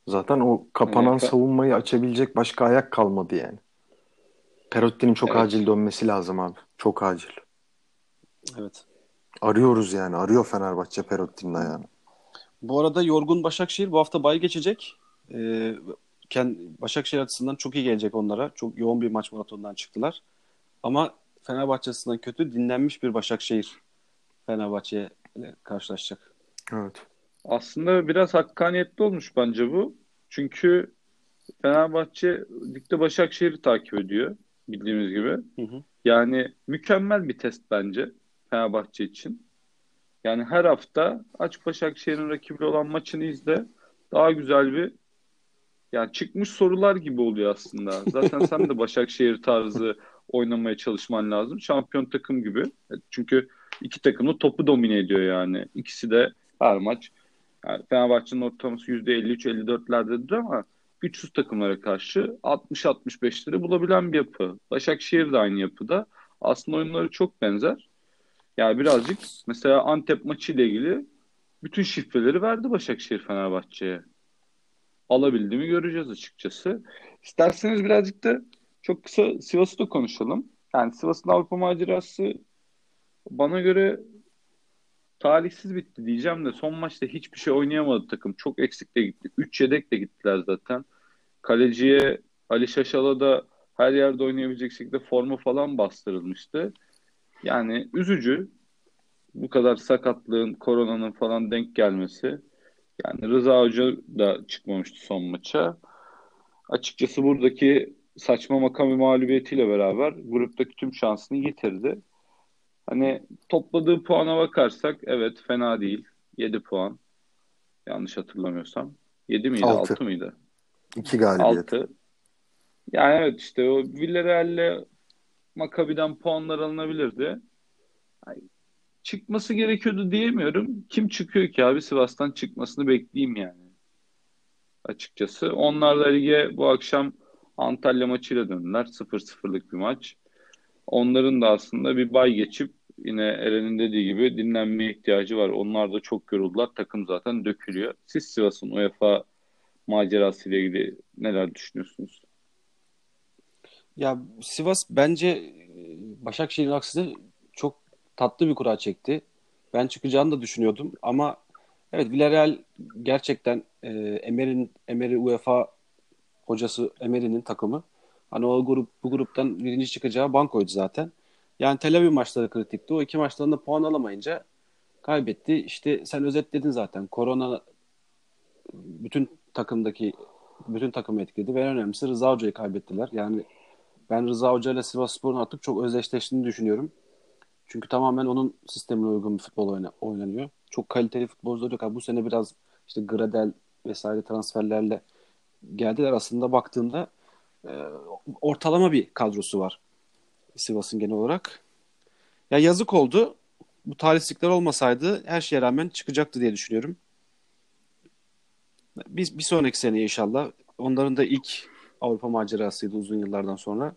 Speaker 2: Zaten o kapanan yani, savunmayı açabilecek başka ayak kalmadı yani. Perotti'nin çok evet. acil dönmesi lazım abi. Çok acil.
Speaker 3: Evet.
Speaker 2: Arıyoruz yani. Arıyor Fenerbahçe Perotti'nin ayağını.
Speaker 3: Bu arada yorgun Başakşehir bu hafta bay geçecek. Ee, Başakşehir açısından çok iyi gelecek onlara. Çok yoğun bir maç maratonundan çıktılar. Ama Fenerbahçe açısından kötü dinlenmiş bir Başakşehir Fenerbahçe ile karşılaşacak.
Speaker 2: Evet.
Speaker 1: Aslında biraz hakkaniyetli olmuş bence bu. Çünkü Fenerbahçe ligde Başakşehir'i takip ediyor bildiğimiz gibi. Hı hı. Yani mükemmel bir test bence Fenerbahçe için. Yani her hafta aç Başakşehir'in rakibi olan maçını izle. Daha güzel bir yani çıkmış sorular gibi oluyor aslında. Zaten sen de Başakşehir tarzı oynamaya çalışman lazım. Şampiyon takım gibi. Çünkü iki takım da topu domine ediyor yani. İkisi de her maç yani Fenerbahçe'nin ortalaması %53-54'lerdedir ama güçsüz takımlara karşı 60-65'leri bulabilen bir yapı. Başakşehir de aynı yapıda. Aslında oyunları çok benzer. Yani birazcık mesela Antep maçı ile ilgili bütün şifreleri verdi Başakşehir Fenerbahçe'ye. Alabildi mi göreceğiz açıkçası. İsterseniz birazcık da çok kısa Sivas'ı da konuşalım. Yani Sivas'ın Avrupa macerası bana göre talihsiz bitti diyeceğim de son maçta hiçbir şey oynayamadı takım. Çok eksik de gitti. 3 yedek de gittiler zaten. Kaleciye Ali Şaşal'a da her yerde oynayabilecek şekilde forma falan bastırılmıştı. Yani üzücü bu kadar sakatlığın, koronanın falan denk gelmesi. Yani Rıza Hoca da çıkmamıştı son maça. Açıkçası buradaki saçma makam mağlubiyetiyle beraber gruptaki tüm şansını yitirdi. Hani topladığı puana bakarsak evet fena değil. 7 puan. Yanlış hatırlamıyorsam. 7 miydi?
Speaker 2: Altı.
Speaker 1: 6 mıydı?
Speaker 2: İki galibiyet.
Speaker 1: 6. Yani evet işte o Villarreal'le Maccabi'den puanlar alınabilirdi. Ay, çıkması gerekiyordu diyemiyorum. Kim çıkıyor ki abi Sivas'tan çıkmasını bekleyeyim yani. Açıkçası. Onlar da lige bu akşam Antalya maçıyla döndüler. 0-0'lık bir maç. Onların da aslında bir bay geçip yine Eren'in dediği gibi dinlenmeye ihtiyacı var. Onlar da çok yoruldular. Takım zaten dökülüyor. Siz Sivas'ın UEFA macerası ile ilgili neler düşünüyorsunuz?
Speaker 3: Ya Sivas bence e, Başakşehir'in aksine çok tatlı bir kura çekti. Ben çıkacağını da düşünüyordum ama evet Villarreal gerçekten e, Emery'nin Emery UEFA hocası Emery'nin takımı. Hani o grup bu gruptan birinci çıkacağı bankoydu zaten. Yani Tel Aviv maçları kritikti. O iki maçtan da puan alamayınca kaybetti. İşte sen özetledin zaten. Korona bütün takımdaki bütün takımı etkiledi ve en önemlisi Rıza Hoca'yı kaybettiler. Yani ben Rıza Hoca ile Sivasspor'un artık çok özdeşleştiğini düşünüyorum. Çünkü tamamen onun sistemine uygun bir futbol oyna, oynanıyor. Çok kaliteli futbolcular yok. Bu sene biraz işte Gradel vesaire transferlerle geldiler. Aslında baktığımda e, ortalama bir kadrosu var Sivas'ın genel olarak. Ya yazık oldu. Bu talihsizlikler olmasaydı her şeye rağmen çıkacaktı diye düşünüyorum. Biz bir sonraki sene inşallah. Onların da ilk Avrupa macerasıydı uzun yıllardan sonra.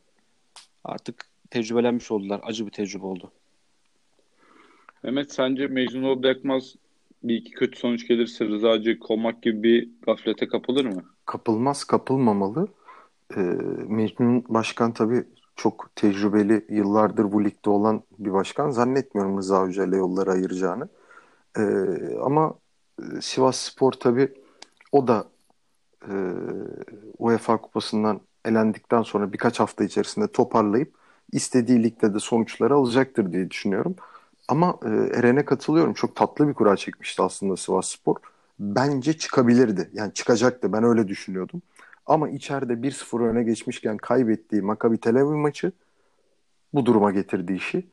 Speaker 3: Artık tecrübelenmiş oldular. Acı bir tecrübe oldu.
Speaker 1: Mehmet sence Mecnun ol bırakmaz bir iki kötü sonuç gelirse Rıza'cı kovmak gibi bir gaflete kapılır mı?
Speaker 2: Kapılmaz, kapılmamalı. Ee, Mecnun Başkan tabii çok tecrübeli, yıllardır bu ligde olan bir başkan. Zannetmiyorum Rıza Hoca ile yolları ayıracağını. Ee, ama Sivas Spor tabii o da e, UEFA Kupası'ndan elendikten sonra birkaç hafta içerisinde toparlayıp istediği ligde de sonuçları alacaktır diye düşünüyorum. Ama e, Eren'e katılıyorum. Çok tatlı bir kura çekmişti aslında Sivas Spor. Bence çıkabilirdi. Yani çıkacaktı. Ben öyle düşünüyordum. Ama içeride 1-0 öne geçmişken kaybettiği Maccabi Tel Aviv maçı bu duruma getirdi işi.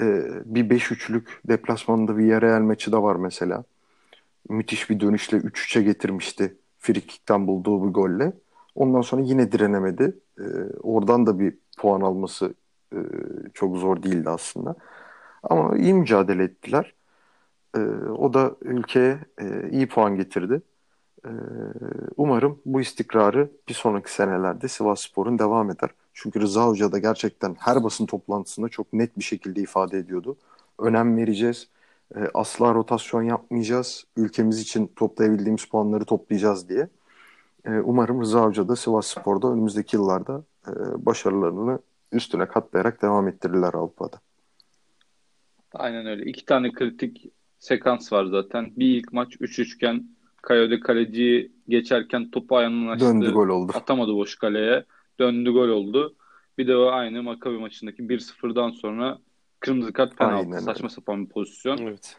Speaker 2: Ee, bir 5-3'lük deplasmanında Villarreal maçı da var mesela. Müthiş bir dönüşle 3-3'e getirmişti. Frikik'ten bulduğu bir golle. Ondan sonra yine direnemedi. Ee, oradan da bir puan alması e, çok zor değildi aslında. Ama iyi mücadele ettiler. Ee, o da ülkeye e, iyi puan getirdi. Ee, umarım bu istikrarı bir sonraki senelerde Sivas Spor'un devam eder. Çünkü Rıza Hoca da gerçekten her basın toplantısında çok net bir şekilde ifade ediyordu. Önem vereceğiz. E, asla rotasyon yapmayacağız. Ülkemiz için toplayabildiğimiz puanları toplayacağız diye. E, umarım Rıza Hoca da Sivas Spor'da önümüzdeki yıllarda e, başarılarını üstüne katlayarak devam ettirirler Avrupa'da.
Speaker 1: Aynen öyle. İki tane kritik sekans var zaten. Bir ilk maç 3-3 iken Kayode kaleciyi geçerken topu ayağından açtı.
Speaker 2: Döndü gol oldu.
Speaker 1: Atamadı boş kaleye. Döndü gol oldu. Bir de o aynı Maccabi maçındaki 1-0'dan sonra kırmızı kart penaltı.
Speaker 2: Aynen
Speaker 1: Saçma
Speaker 2: öyle.
Speaker 1: sapan bir pozisyon.
Speaker 3: Evet.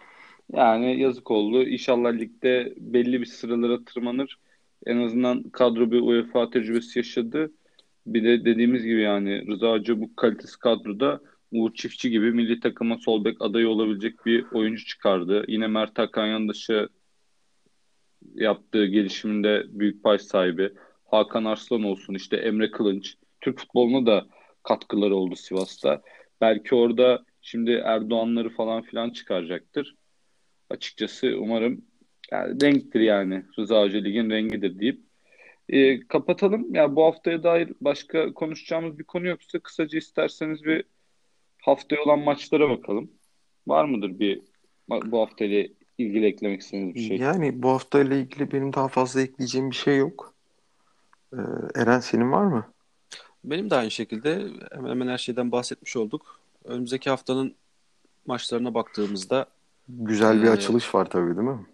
Speaker 1: Yani yazık oldu. İnşallah ligde belli bir sıralara tırmanır. En azından kadro bir UEFA tecrübesi yaşadı. Bir de dediğimiz gibi yani Rıza Hoca bu kalitesi kadroda Uğur Çiftçi gibi milli takıma sol bek adayı olabilecek bir oyuncu çıkardı. Yine Mert Hakan Yandaş'ı yaptığı gelişiminde büyük pay sahibi. Hakan Arslan olsun işte Emre Kılınç. Türk futboluna da katkıları oldu Sivas'ta. Belki orada şimdi Erdoğanları falan filan çıkaracaktır. Açıkçası umarım yani renktir yani. Rıza Hoca Lig'in rengidir deyip e, kapatalım. Ya bu haftaya dair başka konuşacağımız bir konu yoksa kısaca isterseniz bir haftaya olan maçlara bakalım. Var mıdır bir bu haftayla ilgili eklemek istediğiniz bir şey?
Speaker 2: Yani bu hafta ile ilgili benim daha fazla ekleyeceğim bir şey yok. Ee, Eren senin var mı?
Speaker 3: Benim de aynı şekilde hemen hemen her şeyden bahsetmiş olduk. Önümüzdeki haftanın maçlarına baktığımızda
Speaker 2: Güzel bir
Speaker 3: Ee,
Speaker 2: açılış var tabii değil mi?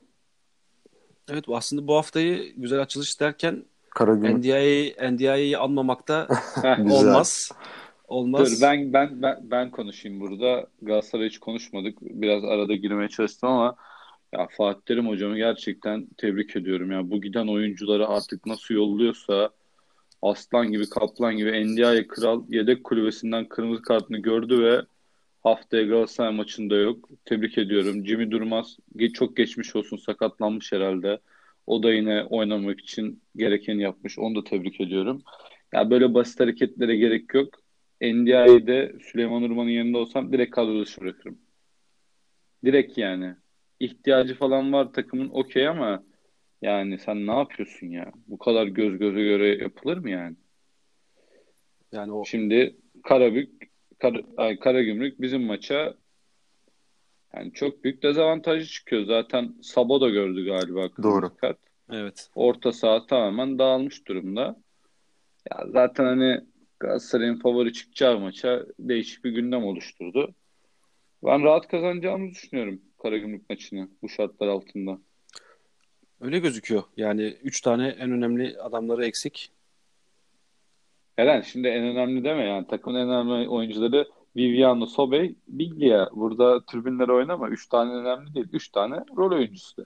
Speaker 3: Evet aslında bu haftayı güzel açılış derken
Speaker 2: Karagümrük
Speaker 3: NDI'yi NDI'yi anmamakta
Speaker 1: Heh,
Speaker 2: Güzel.
Speaker 3: olmaz. Olmaz.
Speaker 1: Dur ben ben ben ben konuşayım burada. Galatasaray hiç konuşmadık. Biraz arada girmeye çalıştım ama ya Fatih Terim hocamı gerçekten tebrik ediyorum ya. Bu giden oyuncuları artık nasıl yolluyorsa aslan gibi kaplan gibi Ndiaye kral yedek kulübesinden kırmızı kartını gördü ve Haftaya Galatasaray maçında yok. Tebrik ediyorum. Jimmy Durmaz çok geçmiş olsun sakatlanmış herhalde. O da yine oynamak için gerekeni yapmış. Onu da tebrik ediyorum. Ya yani böyle basit hareketlere gerek yok. NDI'de Süleyman Urman'ın yanında olsam direkt kadro dışı bırakırım. Direkt yani. İhtiyacı falan var takımın okey ama yani sen ne yapıyorsun ya? Bu kadar göz göze göre yapılır mı yani? Yani o Şimdi Karabük Kar ay, Karagümrük bizim maça yani çok büyük dezavantajı çıkıyor. Zaten Sabo da gördü galiba.
Speaker 2: Doğru.
Speaker 1: Kart.
Speaker 3: Evet.
Speaker 1: Orta saha tamamen dağılmış durumda. Ya zaten hani Galatasaray'ın favori çıkacağı maça değişik bir gündem oluşturdu. Ben rahat kazanacağımızı düşünüyorum Karagümrük maçını bu şartlar altında.
Speaker 3: Öyle gözüküyor. Yani 3 tane en önemli adamları eksik.
Speaker 1: Eren şimdi en önemli deme yani takımın en önemli oyuncuları Viviano, Sobey, Biglia. Burada tribünlere oynama. 3 tane önemli değil. 3 tane rol oyuncusu da.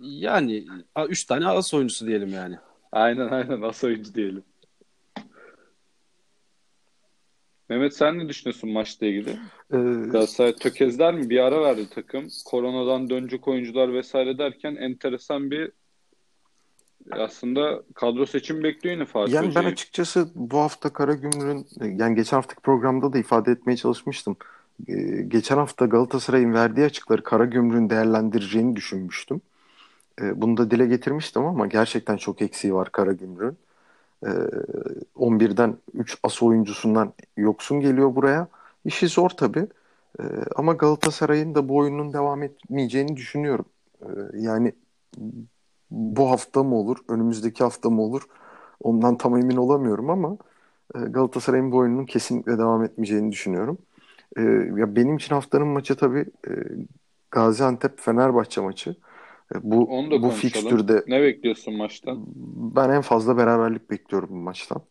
Speaker 3: Yani 3 tane as oyuncusu diyelim yani.
Speaker 1: Aynen aynen as oyuncu diyelim. Mehmet sen ne düşünüyorsun maçla ilgili? Ee, Galatasaray tökezler mi? Bir ara verdi takım. Koronadan dönecek oyuncular vesaire derken enteresan bir aslında kadro seçim bekliyor yine Fatih
Speaker 2: Yani
Speaker 1: Hoca'yı.
Speaker 2: ben açıkçası bu hafta Karagümrük'ün yani geçen haftaki programda da ifade etmeye çalışmıştım. Ee, geçen hafta Galatasaray'ın verdiği açıkları Karagümrük'ün değerlendireceğini düşünmüştüm. Ee, bunu da dile getirmiştim ama gerçekten çok eksiği var Karagümrük'ün. 11'den 3 as oyuncusundan yoksun geliyor buraya. İşi zor tabii. Ama Galatasaray'ın da bu oyunun devam etmeyeceğini düşünüyorum. Yani bu hafta mı olur, önümüzdeki hafta mı olur ondan tam emin olamıyorum ama Galatasaray'ın bu oyunun kesinlikle devam etmeyeceğini düşünüyorum. Ya benim için haftanın maçı tabii Gaziantep-Fenerbahçe maçı. Bu Onu da bu fikstürde
Speaker 1: ne bekliyorsun maçtan?
Speaker 2: Ben en fazla beraberlik bekliyorum bu maçtan.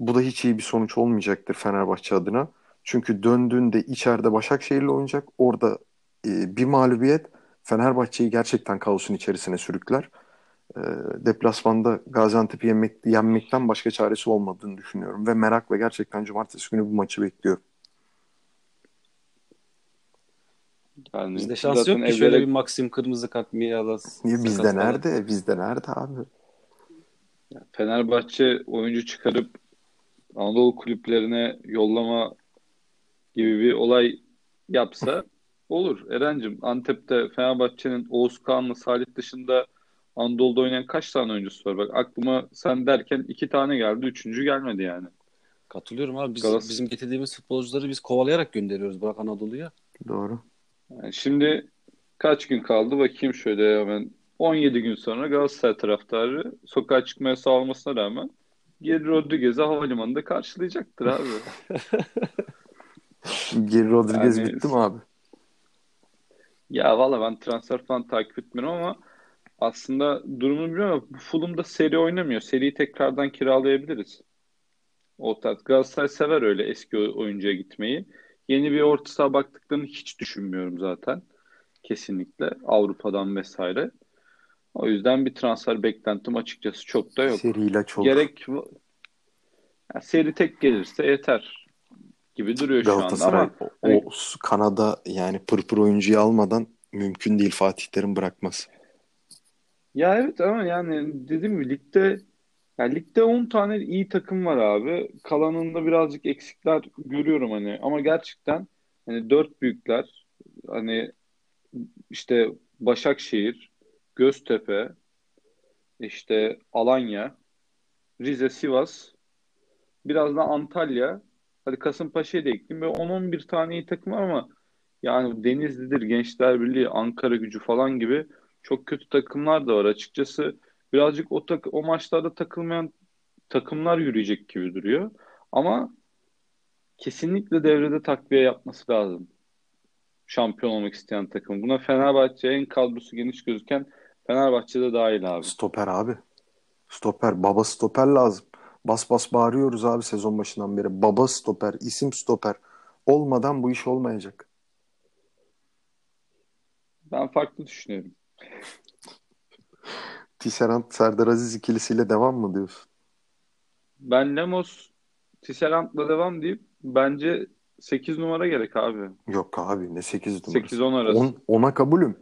Speaker 2: Bu da hiç iyi bir sonuç olmayacaktır Fenerbahçe adına. Çünkü döndüğünde içeride Başakşehir'le oynayacak. Orada e, bir mağlubiyet Fenerbahçe'yi gerçekten kaosun içerisine sürükler. E, deplasmanda Gaziantep'i yenmek, yenmekten başka çaresi olmadığını düşünüyorum. Ve merakla gerçekten cumartesi günü bu maçı bekliyorum.
Speaker 3: Yani Bizde şans yok ki evlere... şöyle bir Maxim kırmızı kart Miyalas.
Speaker 2: Niye bizde nerede? Bizde nerede abi?
Speaker 1: Fenerbahçe oyuncu çıkarıp Anadolu kulüplerine yollama gibi bir olay yapsa olur. Eren'cim Antep'te Fenerbahçe'nin Oğuz Kağan'la Salih dışında Anadolu'da oynayan kaç tane oyuncusu var? Bak aklıma sen derken iki tane geldi. Üçüncü gelmedi yani.
Speaker 3: Katılıyorum abi. Biz, Galas... Bizim getirdiğimiz futbolcuları biz kovalayarak gönderiyoruz bırak Anadolu'ya.
Speaker 2: Doğru.
Speaker 1: Yani şimdi kaç gün kaldı bakayım şöyle hemen 17 gün sonra Galatasaray taraftarı sokağa çıkmaya sağlamasına rağmen Geri Rodriguez'i havalimanında karşılayacaktır abi.
Speaker 2: Geri Rodriguez yani, bitti mi abi?
Speaker 1: Ya valla ben transfer falan takip etmiyorum ama aslında durumunu bilmiyorum ama Fulham'da seri oynamıyor. Seriyi tekrardan kiralayabiliriz. O tarz. Galatasaray sever öyle eski oyuncuya gitmeyi. Yeni bir orta saha baktıklarını hiç düşünmüyorum zaten. Kesinlikle Avrupa'dan vesaire. O yüzden bir transfer beklentim açıkçası çok da yok.
Speaker 2: Seriyle çok.
Speaker 1: Gerek yani seri tek gelirse yeter gibi duruyor şu anda ama
Speaker 2: o, hani... o Kanada yani pırpır oyuncuyu almadan mümkün değil Fatih Terim bırakmaz.
Speaker 1: Ya evet ama yani dedim mi ligde yani ligde 10 tane iyi takım var abi. Kalanında birazcık eksikler görüyorum hani ama gerçekten hani dört büyükler hani işte Başakşehir, Göztepe, işte Alanya, Rize, Sivas, biraz da Antalya. Hadi Kasımpaşa'yı da ekleyeyim. Böyle 10-11 tane iyi takım var ama yani Denizli'dir, Gençler Birliği, Ankara gücü falan gibi çok kötü takımlar da var. Açıkçası birazcık o, tak o maçlarda takılmayan takımlar yürüyecek gibi duruyor. Ama kesinlikle devrede takviye yapması lazım. Şampiyon olmak isteyen takım. Buna Fenerbahçe en kadrosu geniş gözüken Fenerbahçe'de dahil abi.
Speaker 2: Stoper abi. Stoper. Baba stoper lazım. Bas bas bağırıyoruz abi sezon başından beri. Baba stoper, isim stoper. Olmadan bu iş olmayacak.
Speaker 1: Ben farklı düşünüyorum.
Speaker 2: Tisserand Serdar Aziz ikilisiyle devam mı diyorsun?
Speaker 1: Ben Lemos Tisserand'la devam deyip bence 8 numara gerek abi.
Speaker 2: Yok abi ne 8 numarası.
Speaker 1: 8-10 arası.
Speaker 2: 10, 10'a kabulüm.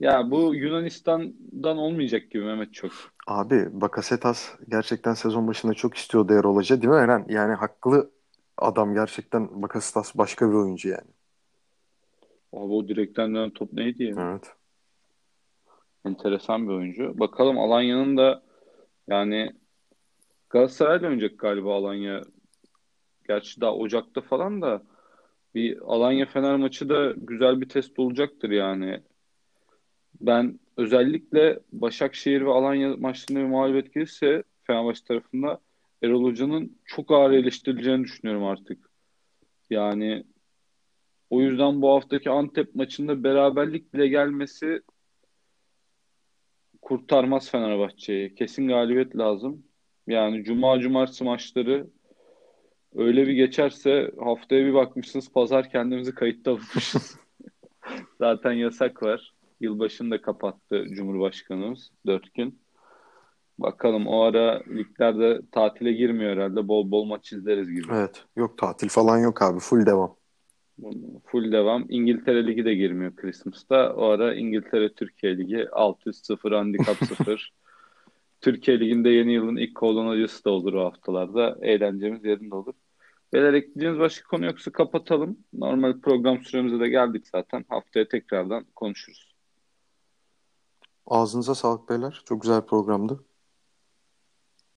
Speaker 1: Ya bu Yunanistan'dan olmayacak gibi Mehmet çok.
Speaker 2: Abi Bakasetas gerçekten sezon başında çok istiyordu Erol Hoca değil mi Eren? Yani haklı adam gerçekten Bakasetas başka bir oyuncu yani.
Speaker 1: Abi o direkten dönen top neydi ya?
Speaker 2: Evet.
Speaker 1: Enteresan bir oyuncu. Bakalım Alanya'nın da yani Galatasaray'la oynayacak galiba Alanya. Gerçi daha Ocak'ta falan da bir Alanya Fener maçı da güzel bir test olacaktır yani. Ben özellikle Başakşehir ve Alanya maçlarında bir mağlubiyet gelirse Fenerbahçe tarafında Erol Hoca'nın çok ağır eleştirileceğini düşünüyorum artık. Yani o yüzden bu haftaki Antep maçında beraberlik bile gelmesi kurtarmaz Fenerbahçe'yi. Kesin galibiyet lazım. Yani cuma cumartesi maçları öyle bir geçerse haftaya bir bakmışsınız pazar kendimizi kayıtta bulmuşuz. Zaten yasak var. Yılbaşını kapattı Cumhurbaşkanımız dört gün. Bakalım o ara liglerde tatile girmiyor herhalde. Bol bol maç izleriz gibi.
Speaker 2: Evet. Yok tatil falan yok abi. Full devam.
Speaker 1: Full devam. İngiltere Ligi de girmiyor Christmas'ta. O ara İngiltere Türkiye Ligi 600-0 handikap 0. Türkiye Ligi'nde yeni yılın ilk kolonacısı da olur o haftalarda. Eğlencemiz yerinde olur. Beyler ekleyeceğiniz başka konu yoksa kapatalım. Normal program süremize de geldik zaten. Haftaya tekrardan konuşuruz.
Speaker 2: Ağzınıza sağlık beyler. Çok güzel programdı.